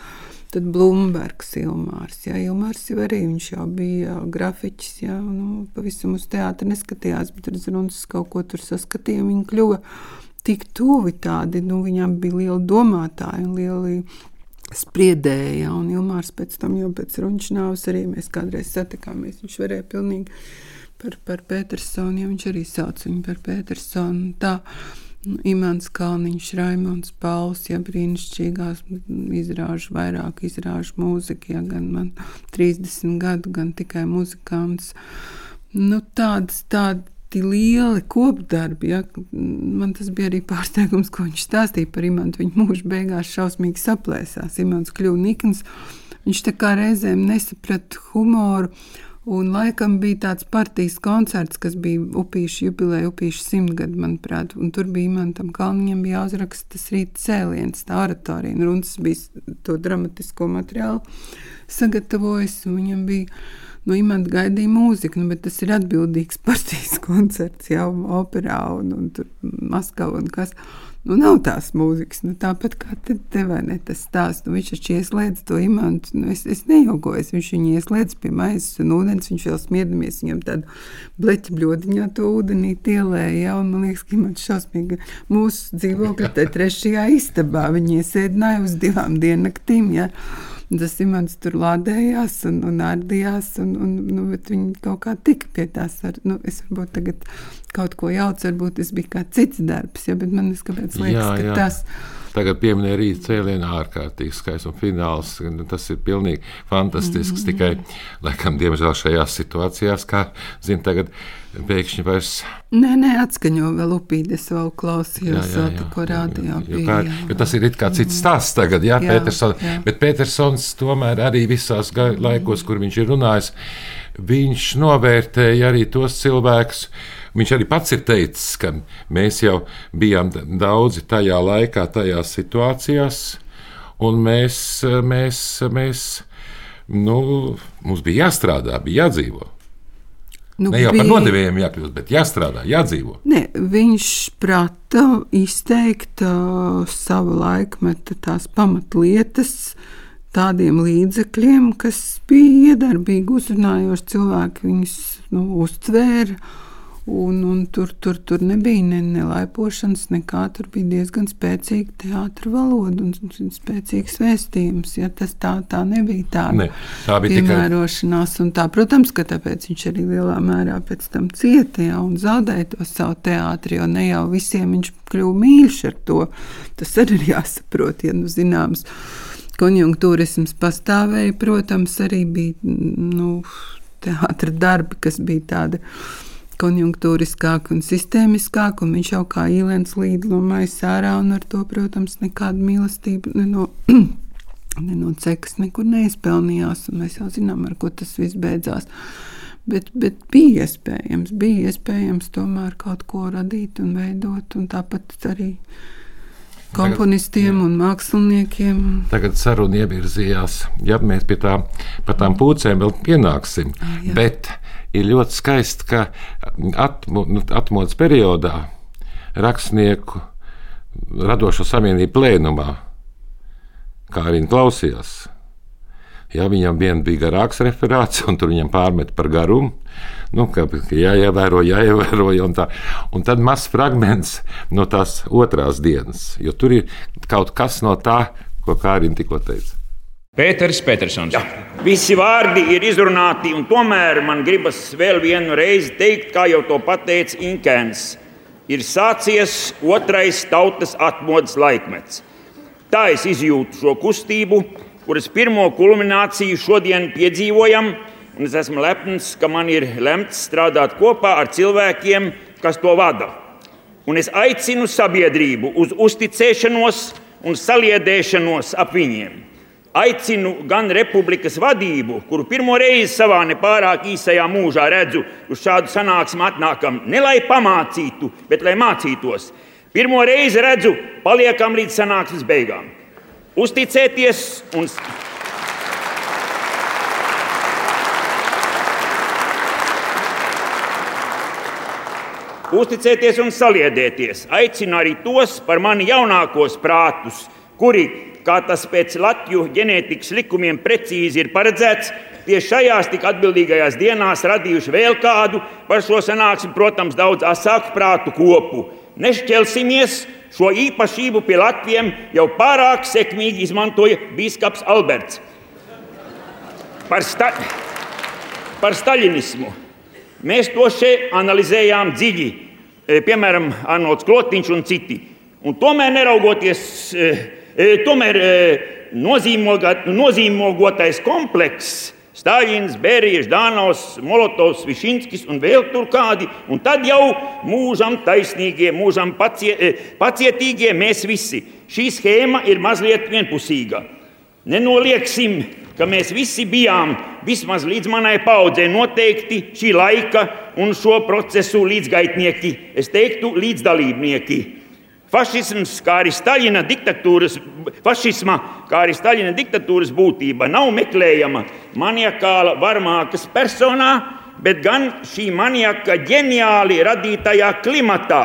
Tad Blūmbergs, Ilmārs. Jā, Ilmārs jau arī viņš jau bija grafiķis, jā, nu, pavisam uz teātri neskatījās, bet ar Zrunas kaut ko tur saskatīja. Viņa kļuva tik tuvi tādi, nu, viņam bija liela domātāja un liela spriedēja. Un Ilmārs pēc tam, jau pēc runčnāvas arī mēs kādreiz satikāmies. Viņš varēja pilnīgi par, par Petersonu, ja viņš arī sauc viņu par Petersonu. Tā. Nu, Imants Kalniņš, Raimons Pauls, ja brīnišķīgās izrāžu, vairāk izrāžu mūzika, ja gan man 30 gadu, gan tikai muzikants. Nu, tādas, tādas ļoti lieli kopdarbi. Ja? Man tas bija arī pārsteigums, ko viņš stāstīja par Imantu. Viņa mūža beigās šausmīgi saplēsās. Imants kļuva nikns. Viņš tā kā reizēm nesaprata humoru. Un laikam bija tāds partijas koncerts, kas bija upīšu jubileja, upīšu simtgadu, manuprāt. Un tur bija Imantam Kalniņam jāuzraksta tas rīta cēliens, tā oratorija. Un Runs bija to dramatisko materiālu sagatavojis, un viņam bija nu, imanta gaidīja mūziku, nu, bet tas ir atbildīgs partijas koncerts jau operā un, un tur Maskavā un kas. Nu, nav tās mūzikas, nu, tāpat kā te, te vai ne tas stāsts. Nu, viņš taču ieslēdz to imantu. Nu, es, es nejogojos, viņš viņu ieslēdz pie maizes un ūdens. Viņš vēl smiedamies viņam tādu bleķu bļodiņā to ūdenī tielēja. Ja, un, man liekas, ka imants šausmīgi mūsu dzīvokļa te trešajā istabā. Viņi iesēdināja uz divām diennaktīm. Ja. Tas imants tur lādējās un, un ārdījās, un, un nu, viņi kaut kā tika pie tās. Ar, nu, es varbūt tagad kaut ko jaucu, varbūt tas bija kāds cits darbs, ja, bet man liekas, ka jā, jā. tas ir Tagad pieminēja rīta cēlienu ārkārtīgi skaists un fināls. Tas ir pilnīgi fantastisks. Mm -hmm. Tikai, laikam, diemžēl šajās situācijās, kā zina, tagad pēkšņi vairs. Nē, nē, atskaņo vēl upīdes, vēl klausījos, jā, jā, jā, ko rādījā. Jo, tā, jo tas ir it kā cits stāsts tagad, jā, jā, Petersons. Bet Petersons tomēr arī visās laikos, kur viņš ir runājis, viņš novērtēja arī tos cilvēkus, Viņš arī pats ir teicis, ka mēs jau bijām daudzi tajā laikā, tajās situācijās, un mēs, mēs, mēs nu, mums bija jāstrādā, bija jādzīvo. Nu, ne jau bija... par nodevējiem jākļūst, bet jāstrādā, jādzīvo. Ne, viņš prata izteikt uh, savu laikmetu tās pamatlietas tādiem līdzekļiem, kas bija iedarbīgi, uzrunājoši cilvēki viņus nu, uztvēra Un, un tur, tur, tur nebija ne, ne laipošanas, nekā. Tur bija diezgan spēcīga teātris valoda un spēcīgs vēstījums. Ja, tas tā, tā nebija tāda ne, tā bija piemērošanās. Tikai... Tā, protams, ka tāpēc viņš arī lielā mērā pēc tam cieta ja, un zaudēja to savu teātri, jo ne jau visiem viņš kļuva mīļš ar to. Tas arī ir jāsaprot, ja nu zināms. Konjunktūrisms pastāvēja, protams, arī bija nu, teātris darbi, kas bija tādi konjunktūriskāk un sistēmiskāk, un viņš jau kā īlens līd maisa ārā, un ar to, protams, nekāda mīlestība no, ne no cekas nekur neizpelnījās, un mēs jau zinām, ar ko tas viss beidzās. Bet, bet bija iespējams, bija iespējams tomēr kaut ko radīt un veidot, un tāpat arī komponistiem Tagad, un māksliniekiem. Tagad saruna ievirzījās, ja mēs pie tām, tām pūcēm vēl pienāksim. Ah, jā. bet ir ļoti skaisti, ka atmo, nu, atmodas periodā rakstnieku radošo savienību plēnumā, kā arī klausījās Ja viņam vien bija garāks referāts, un tur viņam pārmet par garumu, nu, ka jāievēro, jāievēro. Un, tā. un tad mazs fragments no tās otrās dienas, jo tur ir kaut kas no tā, ko Kārina tikko teica. Pēters Petersons. Jā. Visi vārdi ir izrunāti, un tomēr man gribas vēl vienu reizi teikt, kā jau to pateica Inkēns. Ir sācies otrais tautas atmodas laikmets. Tā es izjūtu šo kustību, kuras pirmo kulmināciju šodien piedzīvojam. Es esmu lepns, ka man ir lemts strādāt kopā ar cilvēkiem, kas to vada. Un es aicinu sabiedrību uz uzticēšanos un saliedēšanos ap viņiem. Aicinu gan republikas vadību, kuru pirmo reizi savā nepārāk īsajā mūžā redzu, uz šādu sanāksmu atnākam ne lai pamācītu, bet lai mācītos. Pirmo reizi redzu, paliekam līdz sanāksmes beigām uzticēties un Uzticēties un saliedēties. Aicinu arī tos par mani jaunākos prātus, kuri, kā tas pēc Latvijas ģenētikas likumiem precīzi ir paredzēts, tieši šajās tik atbildīgajās dienās radījuši vēl kādu par šo sanāksmi, protams, daudz asāku prātu kopu. Nešķelsimies Šo īpašību pie Latvijiem jau pārāk sekmīgi izmantoja Bīskaps Alberts. Par, sta par staļinismu mēs to šeit analizējām dziļi, e, piemēram, Arnolds Klotiņš un citi. Un tomēr, neraugoties, e, tomēr nozīmogotais komplekss Stāļins, Bērijas, Dānaus, Molotovs, Višinskis un vēl tur kādi. Un tad jau mūžam taisnīgie, mūžam pacie, eh, pacietīgie mēs visi. Šī schēma ir mazliet vienpusīga. Nenolieksim, ka mēs visi bijām vismaz līdz manai paudzei noteikti šī laika un šo procesu līdzgaitnieki, es teiktu, līdzdalībnieki. Fašisms, kā arī Staļina diktatūras, fašisma, kā arī Staļina diktatūras būtība nav meklējama maniakāla varmākas personā, bet gan šī maniaka ģeniāli radītajā klimatā,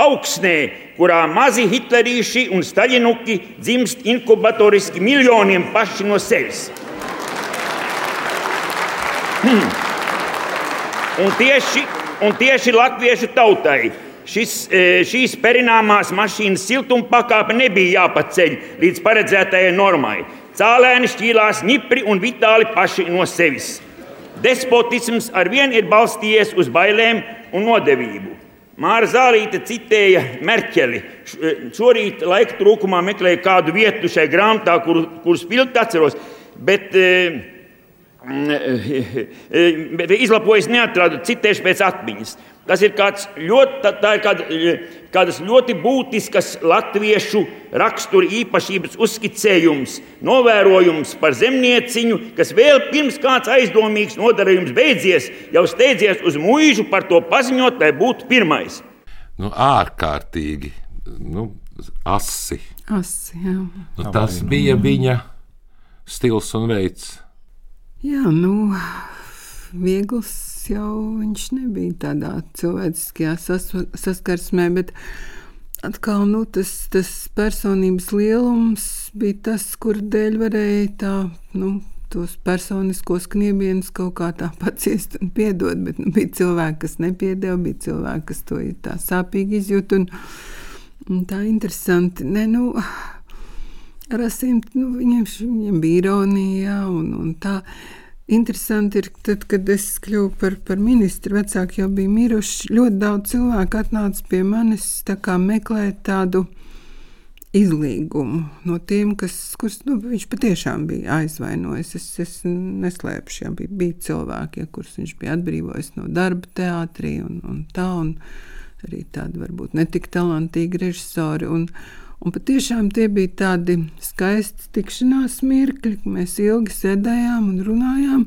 augsnē, kurā mazi hitlerīši un staļinuki dzimst inkubatoriski miljoniem paši no sevis. Hmm. Un tieši, un tieši latviešu tautai šis, e, šīs perināmās mašīnas siltuma pakāpe nebija jāpaceļ līdz paredzētajai normai. Cēlēni šķīlās ņipri un vitāli paši no sevis. Despotisms arvien ir balstījies uz bailēm un nodevību. Māra Zālīte citēja Merķeli. E, šorīt laika trūkumā meklēju kādu vietu šai grāmatā, kur, kuras pilti atceros. Bet, e, bet izlapojis neatradu, citēšu pēc atmiņas. Tas ir, ļoti, tā ir kāda, kādas ļoti būtiskas latviešu rakstura īpašības uzskicējums, novērojums par zemnieciņu, kas vēl pirms kāds aizdomīgs nodarījums beidzies, jau steidzies uz mūžu par to paziņot, lai būtu pirmais. Nu, ārkārtīgi nu, asi. asi jā. nu, tas bija viņa stils un veids. Jā, nu, viegls jau viņš nebija tādā cilvēciskajā sas, saskarsmē, bet atkal nu, tas, tas personības lielums bija tas, kur dēļ varēja tā. Nu, tos personiskos kniebienus kaut kā tā paciest un piedot, bet nu, bija cilvēki, kas nepiedeva, bija cilvēki, kas to tā sāpīgi izjūt. Un, un tā interesanti. Ne, nu, Rasim, nu, viņam, viņam bija ironija un, un tā. Interesanti ir, tad, kad es kļuvu par, par ministru, vecāki jau bija miruši. Ļoti daudz cilvēku atnāca pie manis tā meklēt tādu izlīgumu no tiem, kas, kurus nu, viņš patiešām bija aizvainojis. Es, es neslēpšu, ja bija, bija cilvēki, ja, kurus viņš bija atbrīvojis no darba teātrī un, un tā, un arī tādi varbūt netik talantīgi režisori. Un, Un patiešām tie bija tādi skaisti tikšanās mirkļi, kad mēs ilgi sēdējām un runājām.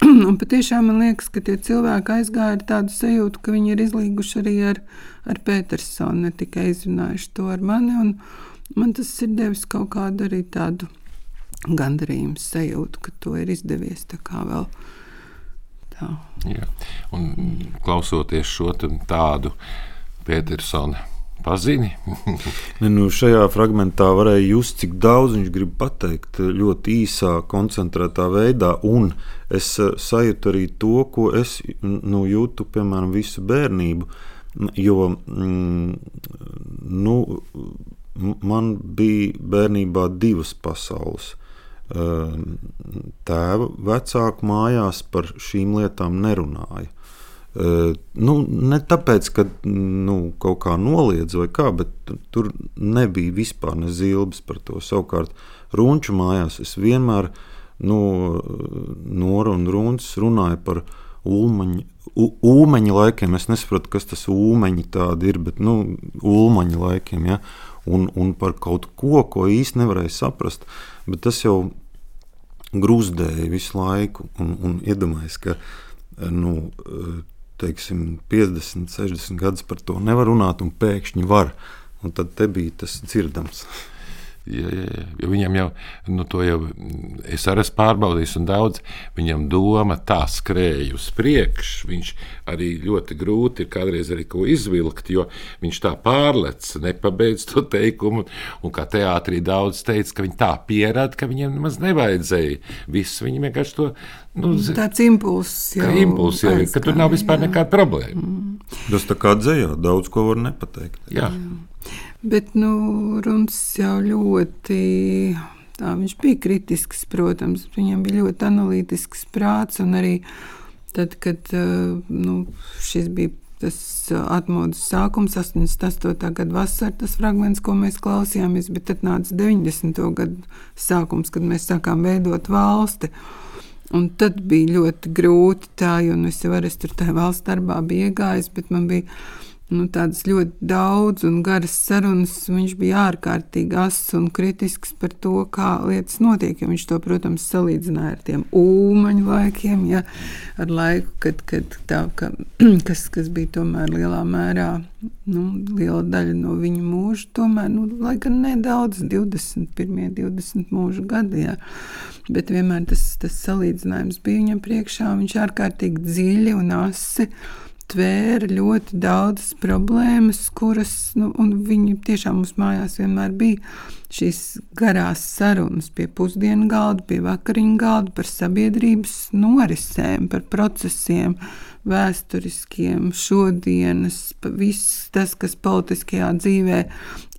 Un patiešām man liekas, ka tie cilvēki aizgāja ar tādu sajūtu, ka viņi ir izlīguši arī ar, ar Petersonu, ne tikai izrunājuši to ar mani. Man tas ir devis kaut kādu arī tādu gandarījumu sajūtu, ka to ir izdevies tā kā vēl. Tā. Jā. Un klausoties šo tādu Petersona pazini. nu, šajā fragmentā varēja just, cik daudz viņš grib pateikt ļoti īsā, koncentrētā veidā. Un es eh, sajūtu arī to, ko es nu, jūtu, piemēram, visu bērnību. Jo mm, nu, man bija bērnībā divas pasaules. Ehm, tēva vecāku mājās par šīm lietām nerunāja. Nu, ne tāpēc, ka nu, kaut kā noliedz vai kā, bet tur nebija vispār ne zilbes par to. Savukārt, runču mājās es vienmēr, nu, Nora un Runčs runāja par ulmaņu, ulmaņa laikiem. Es nesaprotu, kas tas ulmaņi tādi ir, bet nu, ulmaņa laikiem, ja? un, un par kaut ko, ko īsti nevarēja saprast. Bet tas jau grūzdēja visu laiku un, un iedomājās, ka nu, teiksim, 50, 60 gadus par to nevar runāt, un pēkšņi var. Un tad bija tas dzirdams. Ja, ja, ja. Viņam jau, nu, to jau es arī esmu pārbaudījis, un daudz viņam doma tā skrēja uz priekšu. Viņš arī ļoti grūti ir kādreiz arī ko izvilkt, jo viņš tā pārlec, nepabeidz to teikumu. Un kā teātrī daudz teica, ka viņi tā pierāda, ka viņiem nemaz nevajadzēja. Viss viņi vienkārši to. Nu, Tāds impulss jau ir. Impulss jau ir, ka tur nav vispār jā. nekāda problēma. Mm. Tas tā kā dzējā, daudz ko var nepateikt. Jā. jā. Bet nu, Runis jau ļoti. Tā, viņš bija kritisks, protams, viņam bija ļoti analītisks prāts. Arī tad, kad eh, nu, šis bija tas eh, atmodas sākums, 88. gada vasarā, tas fragments, ko mēs klausījāmies, bet tad nāca 90. gada sākums, kad mēs sākām veidot valsti. Un tad bija ļoti grūti tā, jo nu, es jau arī tur tajā valsts darbā biju iegājis, bet man bija nu, tādas ļoti daudz un garas sarunas. Viņš bija ārkārtīgi ass un kritisks par to, kā lietas notiek. Viņš to, protams, salīdzināja ar tiem ūmaņu laikiem, ja, ar laiku, kad, kad tā, ka, kas, kas bija tomēr lielā mērā nu, liela daļa no viņa mūža. Tomēr, nu, lai gan nedaudz, 21, 20 mūža gadi, ja, bet vienmēr tas, tas salīdzinājums bija viņam priekšā. Viņš ārkārtīgi dziļi un asi tvēra ļoti daudzas problēmas, kuras, nu, viņi tiešām mums mājās vienmēr bija šīs garās sarunas pie pusdienu galda, pie vakariņu galda par sabiedrības norisēm, par procesiem, vēsturiskiem, šodienas, viss tas, kas politiskajā dzīvē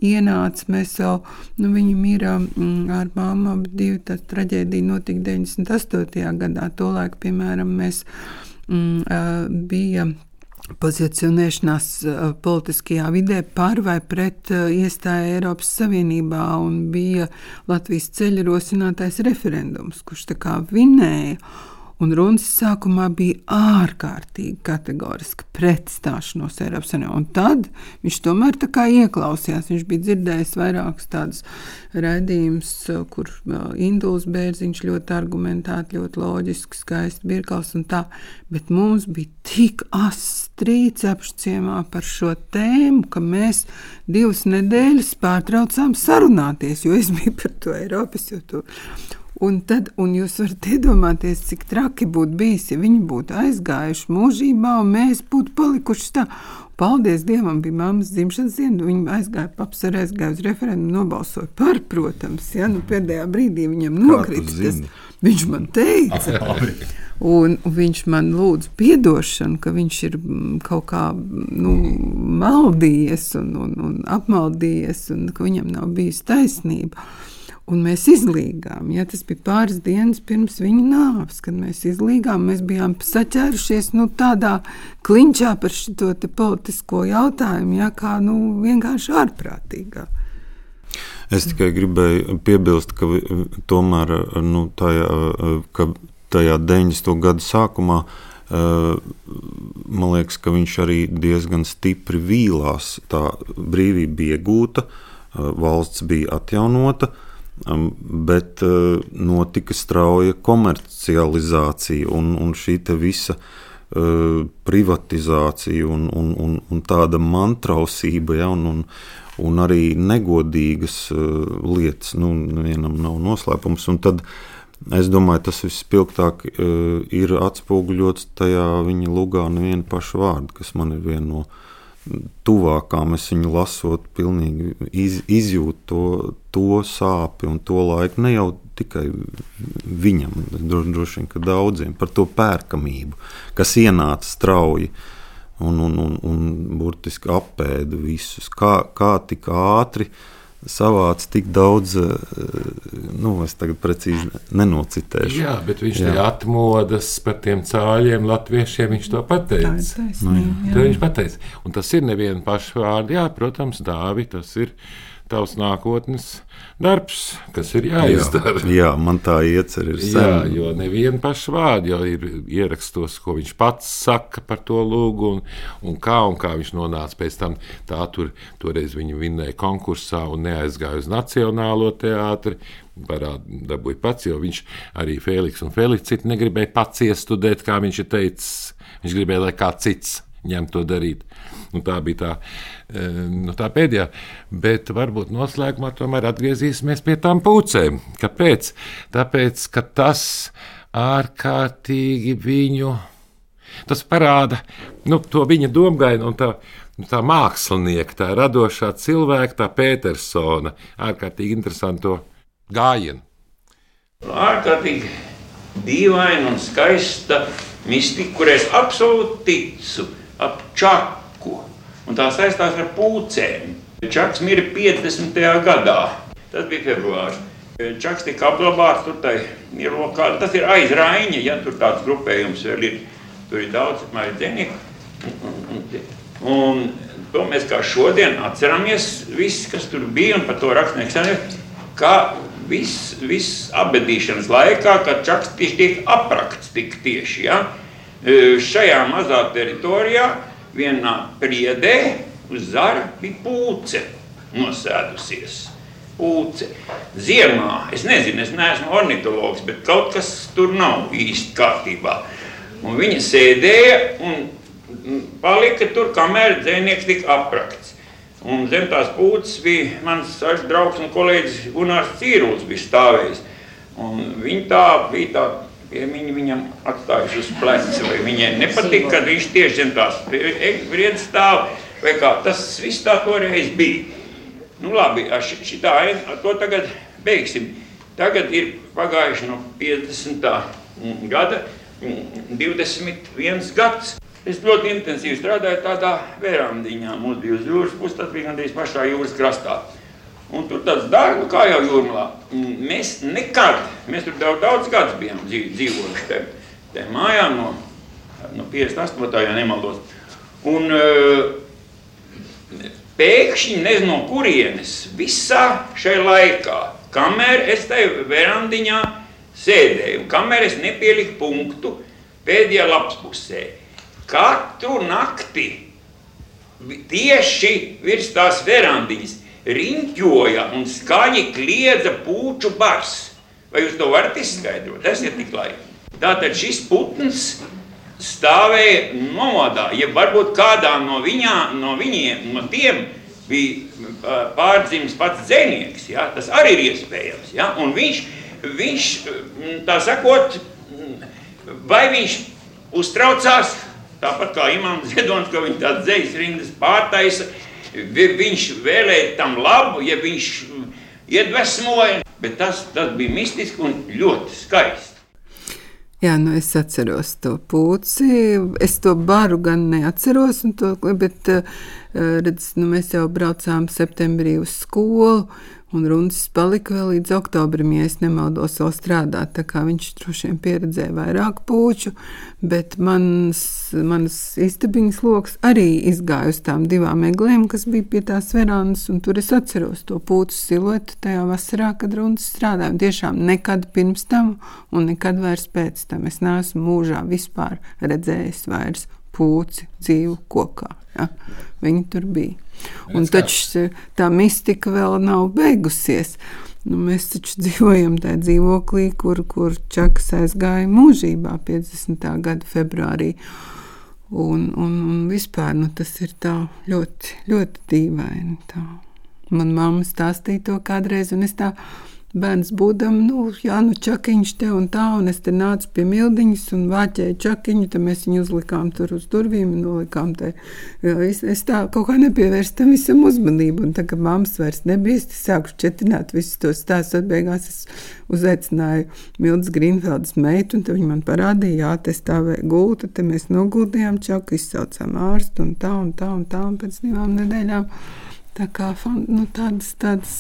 ienāca. Mēs jau, nu, viņi mira mm, ar māmu, divi tā traģēdija notika 98. gadā, tolaik, piemēram, mēs mm, bija pozicionēšanās eh, politiskajā vidē par vai pret eh, iestāju Eiropas Savienībā, un bija Latvijas ceļa rosinātais referendums, kurš tā kā vinēja. Un runas sākumā bija ārkārtīgi kategoriski pret stāšanos Eiropas Savienībā. Un tad viņš tomēr tā kā ieklausījās. Viņš bija dzirdējis vairākus tādus raidījumus, kur Induls Bērziņš ļoti argumentēti, ļoti loģiski, skaisti birkals un tā. Bet mums bija tik astrīts apšciemā par šo tēmu, ka mēs divas nedēļas pārtraucām sarunāties, jo es biju par to Eiropas. Un, tad, un jūs varat iedomāties, cik traki būtu bijis, ja viņi būtu aizgājuši mūžībā, un mēs būtu palikuši tā. Paldies Dievam, bija mammas dzimšanas diena. Viņa aizgāja, paps arī aizgāja uz referendumu, nobalsoja par, protams. Ja, nu, pēdējā brīdī viņam nokrita tas. Viņš man teica, un, viņš man lūdza atdošanu, ka viņš ir mm, kaut kā nu, maldījies un, un, un apmaldījies, un ka viņam nav bijusi taisnība. Un mēs izlīgām. Ja, tas bija pāris dienas pirms viņa nāves, kad mēs izlīgām. Mēs bijām saķērušies nu, tādā kliņķā par šo politisko jautājumu, ja, kā nu, vienkārši ārprātīgā. Es tikai gribēju piebilst, ka tomēr nu, tajā, ka tajā 90. gada sākumā man liekas, ka viņš arī diezgan stipri vīlās. Tā brīvība bija iegūta, valsts bija atjaunota. Bet uh, notika strauja komercializācija un, un šī visa uh, privatizācija un, un, un, un tāda mantrausība. Ja, un, un, un arī negodīgas uh, lietas. Nu, vienam nav noslēpums. Un tad es domāju, tas vispilgtāk uh, ir atspoguļots tajā viņa lugā neviena paša vārda, kas man ir viena no tuvākām. Es viņu lasot, pilnīgi iz, izjūtu to, to sāpi un to laiku. Ne jau tikai viņam, droši vien, daudziem par to pērkamību, kas ienāca strauji un, un, un, un burtiski apēda visus. Kā, kā tik ātri savāca tik daudz, eh, nu, es tagad precīzi nenocitēšu. Jā, bet viņš jā. atmodas par tiem cāļiem, latviešiem, viņš to pateica. Tā ir taisnība. To viņš pateica. Un tas ir neviena paša vārda, jā, protams, Dāvi, tas ir tavs nākotnes darbs, kas ir jāizdara. Jā, jā man tā iecer ir sen. Jā, jo neviena paša vārda jau ir ierakstos, ko viņš pats saka par to lūgu un, un kā un kā viņš nonāca pēc tam. Tā tur toreiz viņa vinnēja konkursā un neaizgāja uz Nacionālo teātri. Parādi dabūja pats, jo viņš arī Feliks un Feliks citu negribēja pats iestudēt, kā viņš ir teicis. Viņš gribēja, lai kāds cits ņem to darīt. Nu, tā bija tā, e, nu, tā pēdējā. Bet varbūt noslēgumā tomēr atgriezīsimies pie tām pūcēm. Kāpēc? Tāpēc, ka tas ārkārtīgi viņu. Tas parāda nu, to viņa domāšanu un tā, tā mākslinieka, tā radošā cilvēka, tā Petersona ārkārtīgi interesanto gājienu. Ārkārtīgi dīvaina un skaista mistika, kurai es absolūti ticu, ap čaku un tā saistās ar pūcēm. Čaks mirra 50. gadā, tas bija februārs. Čaks tika apglabāts tur, tai ir lokā, tas ir aiz Raiņa, ja tur tāds grupējums vēl ir, tur ir daudz apmēram dzeniku. Un to mēs kā šodien atceramies, viss, kas tur bija, un par to rakstnieks ka viss, viss apbedīšanas laikā, kad čaks tieši tiek aprakts tik tieši, ja, šajā mazā teritorijā, vienā priedē uz zara bija pūce nosēdusies. Pūce. Ziemā, es nezinu, es neesmu ornitologs, bet kaut kas tur nav īsti kārtībā. Un viņa sēdēja un palika tur, kamēr dzēnieks tika aprakts. Un zem tās pūces bija mans draugs un kolēģis Gunārs Cīruls bija stāvējis. Un viņa tā bija tā Viņi viņam atstājuši uz pleca, vai viņai nepatīk, kad viņš tieši tās vriedas stāv, vai kā tas viss tā toreiz bija. Nu labi, šitā, to tagad beigsim. Tagad ir pagājuši no 50. gada 21 gads. Es ļoti intensīvi strādāju tādā verandiņā. Mums bija uz jūras puses, tas bija gandrīz pašā jūras krastā. Un tur tāds dārgs, kā jau jūrmā. Mēs nekad, mēs tur daudz, daudz gadus bijām dzīvojuši te, te mājā no, no 58. ja nemaldos. Un uh, pēkšņi nezinu no kurienes visā šajā laikā, kamēr es te verandiņā sēdēju, kamēr es nepieliku punktu pēdējā lapspusē, katru nakti tieši virs tās verandiņas riņķoja un skaļi kliedza puču bars. Vai jūs to varat izskaidrot? Tas ir tik labi. Tātad šis putns stāvēja nomodā, ja varbūt kādā no, viņā, no viņiem, no tiem bija pārdzimis pats dzēnieks, ja? tas arī ir iespējams. Ja? Un viņš, viņš, tā sakot, vai viņš uztraucās, tāpat kā Imants Ziedonis, ka viņš tāds dzējas rindas pārtaisa, viņš vēlēja tam labu, ja viņš iedvesmoja, bet tas, tas bija mistiski un ļoti skaisti. Jā, nu es atceros to puci. Es to baru gan neatceros, to, bet redz, nu mēs jau braucām septembrī uz skolu. Un runas palika vēl līdz oktobrim, ja nemaldos, vēl strādāt. Viņš droši vien pieredzēja vairāk puču, bet mans, mans istabiņas lokus arī izgāja uz tām divām eglēm, kas bija pie tās verandas. Tur es atceros to puču siluetu tajā vasarā, kad runas strādāja. Un tiešām nekad pirms tam un nekad vairs pēc tam es neesmu mūžā vispār redzējis vairs pūci dzīvu kokā. Ja? Viņi tur bija. Un taču tā mistika vēl nav beigusies. Nu, mēs taču dzīvojam tajā dzīvoklī, kur, kur Čakas aizgāja mūžībā 50. gada februārī. Un, un, un vispār nu, tas ir tā ļoti, ļoti dīvaini. Tā. Man mamma stāstīja to kādreiz, un es tā bērns būdam, nu, jā, nu, čakiņš te un tā, un es te nācu pie mildiņas un vāķēju čakiņu, tad mēs viņu uzlikām tur uz durvīm un nolikām te. Es, es tā kaut kā nepievērstu tam visam uzmanību, un tā, ka mammas vairs nebija, es sāku šķetināt visus tos stāstus, atbeigās es uzaicināju Mildas Grīnfeldas meitu, un tad viņa man parādīja, jā, te stāvēja gulta, te mēs noguldījām čaku, izsaucām ārstu un tā un tā un tā, un pēc divām nedēļām. Tā kā nu, tādas, tādas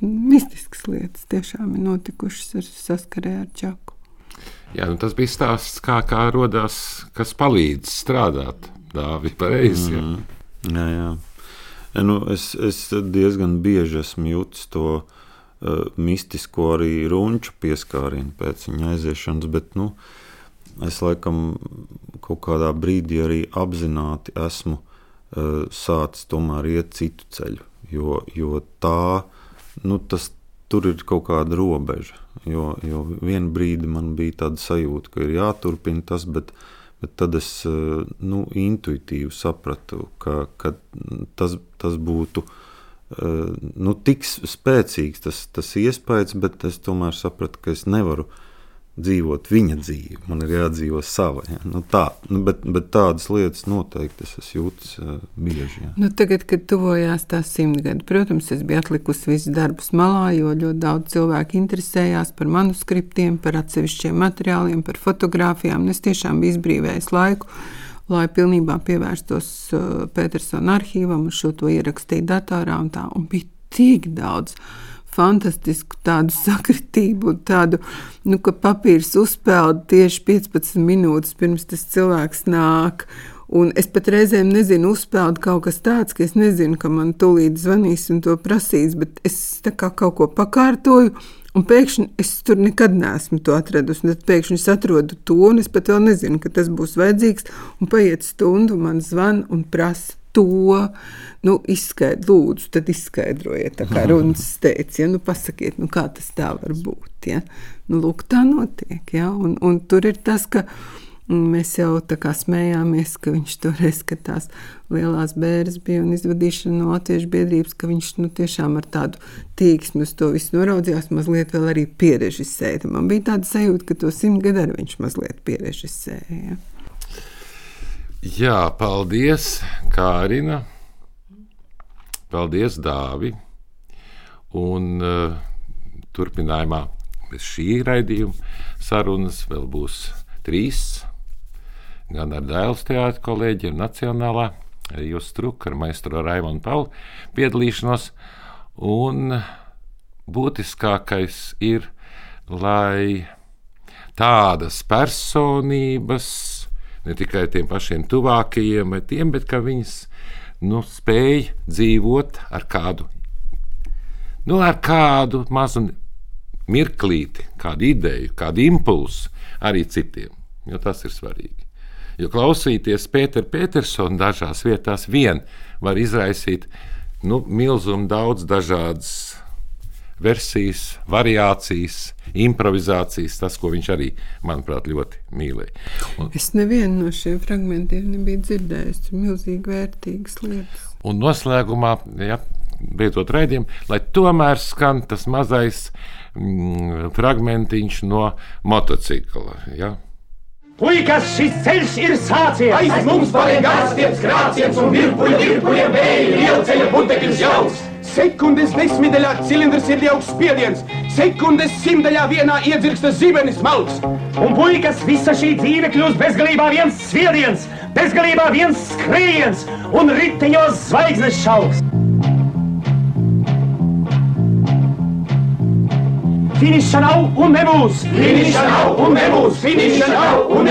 mistiskas lietas tiešām ir notikušas ar saskarē ar čaku. Jā, nu tas bija stāsts, kā, kā radās, kas palīdz strādāt. Dāvi, pareizi. Mm. Jā, jā. Ja, nu, es, es diezgan bieži esmu jutis to uh, mistisko arī runču pieskārienu pēc viņa aiziešanas, bet nu, es laikam kaut kādā brīdī arī apzināti esmu uh, sācis tomēr iet citu ceļu. Jo, jo tā, nu, tas, tur ir kaut kāda robeža. Jo, jo vienā brīdī man bija tāda sajūta, ka ir jāturpina tas, bet, bet tad es uh, nu, intuitīvi sapratu, ka, ka tas, tas būtu uh, nu, tik spēcīgs tas, tas iespējas, bet es tomēr sapratu, ka es nevaru uh, dzīvot viņa dzīvi, man ir jādzīvo sava. Ja? Nu, tā, nu, bet, bet tādas lietas noteikti es jūtu uh, bieži. Ja? Nu, tagad, kad tuvojās tā simtgade, protams, es biju atlikusi visus darbus malā, jo ļoti daudz cilvēku interesējās par manuskriptiem, par atsevišķiem materiāliem, par fotografijām. Es tiešām biju izbrīvējis laiku. Lai pilnībā pievērstos uh, Petersona arhīvam, šo to ierakstīju datorā, un tā un bija tik daudz uh, fantastisku tādu sakritību, tādu, nu, ka papīrs uzpeld tieši 15 minūtes pirms tas cilvēks nāk. Un es pat reizēm nezinu, uzspēlēt kaut kas tāds, ka es nezinu, ka man tūlīt zvanīs un to prasīs, bet es kā kaut ko pakārtoju. Un pēkšņi es tur nekad neesmu to atradusi. Tad pēkšņi es atrodu to, un es pat vēl nezinu, ka tas būs vajadzīgs. Un paiet stundu, man zvana un prasa to nu, izskaidrojiet, lūdzu, tad izskaidrojiet, kā runas teica, ja, nu, pasakiet, nu, kā tas tā var būt. Ja? Nu, lūk, tā notiek. Ja? Un, un tur ir tas, ka mēs jau tā kā smējāmies, ka viņš toreiz, kad tās lielās bērnas bija un izvadīšana no Latviešu biedrības, ka viņš nu, tiešām ar tādu tīksmi uz to visu noraudzījās, mazliet vēl arī pierežisēja. Man bija tāda sajūta, ka to simt gadu arī viņš mazliet pierežisēja. Ja? Jā, paldies, Kārina. Paldies, Dāvi. Un uh, turpinājumā pēc šī raidījuma sarunas vēl būs trīs. Gan ar Dēls teātriem kolēģiem, Nacionālā, arī jūs struka ar maistro Raimonu Pauli piedalīšanos. Un būtiskākais ir, lai tādas personības, ne tikai tiem pašiem tuvākajiem, tiem, bet ka viņas nu, spēj dzīvot ar kādu, nu, ar kādu mazu mirklīti, kādu ideju, kādu impulsu arī citiem. Jo tas ir svarīgi. Jo klausīties Pētera Petersona dažās vietās vien var izraisīt nu, milzumu daudz dažādas versijas, variācijas, improvizācijas, tas, ko viņš arī, manuprāt, ļoti mīlēja. Un, es nevienu no šiem fragmentiem nebiju dzirdējis. Milzīgi vērtīgas lietas. Un noslēgumā, ja, beidzot raidījumu, lai tomēr skan tas mazais mm, fragmentiņš no motocikla. Ja. Puikas, šis ceļš ir sācies! Aiz mums pārējiem gārstiem, skrāciens un virpuļu, virpuļiem vēji, lielceļa putekļus jauks! Sekundes desmitaļā cilindrs ir jau spiediens, sekundes simtaļā vienā iedzirksta zibenis malks. Un puikas, visa šī dzīve kļūst bezgalībā viens sviediens, bezgalībā viens skrējiens un riteņos zvaigznes šauks. Finiša nav un nebūs! Finiša nav un nebūs! Finiša nav un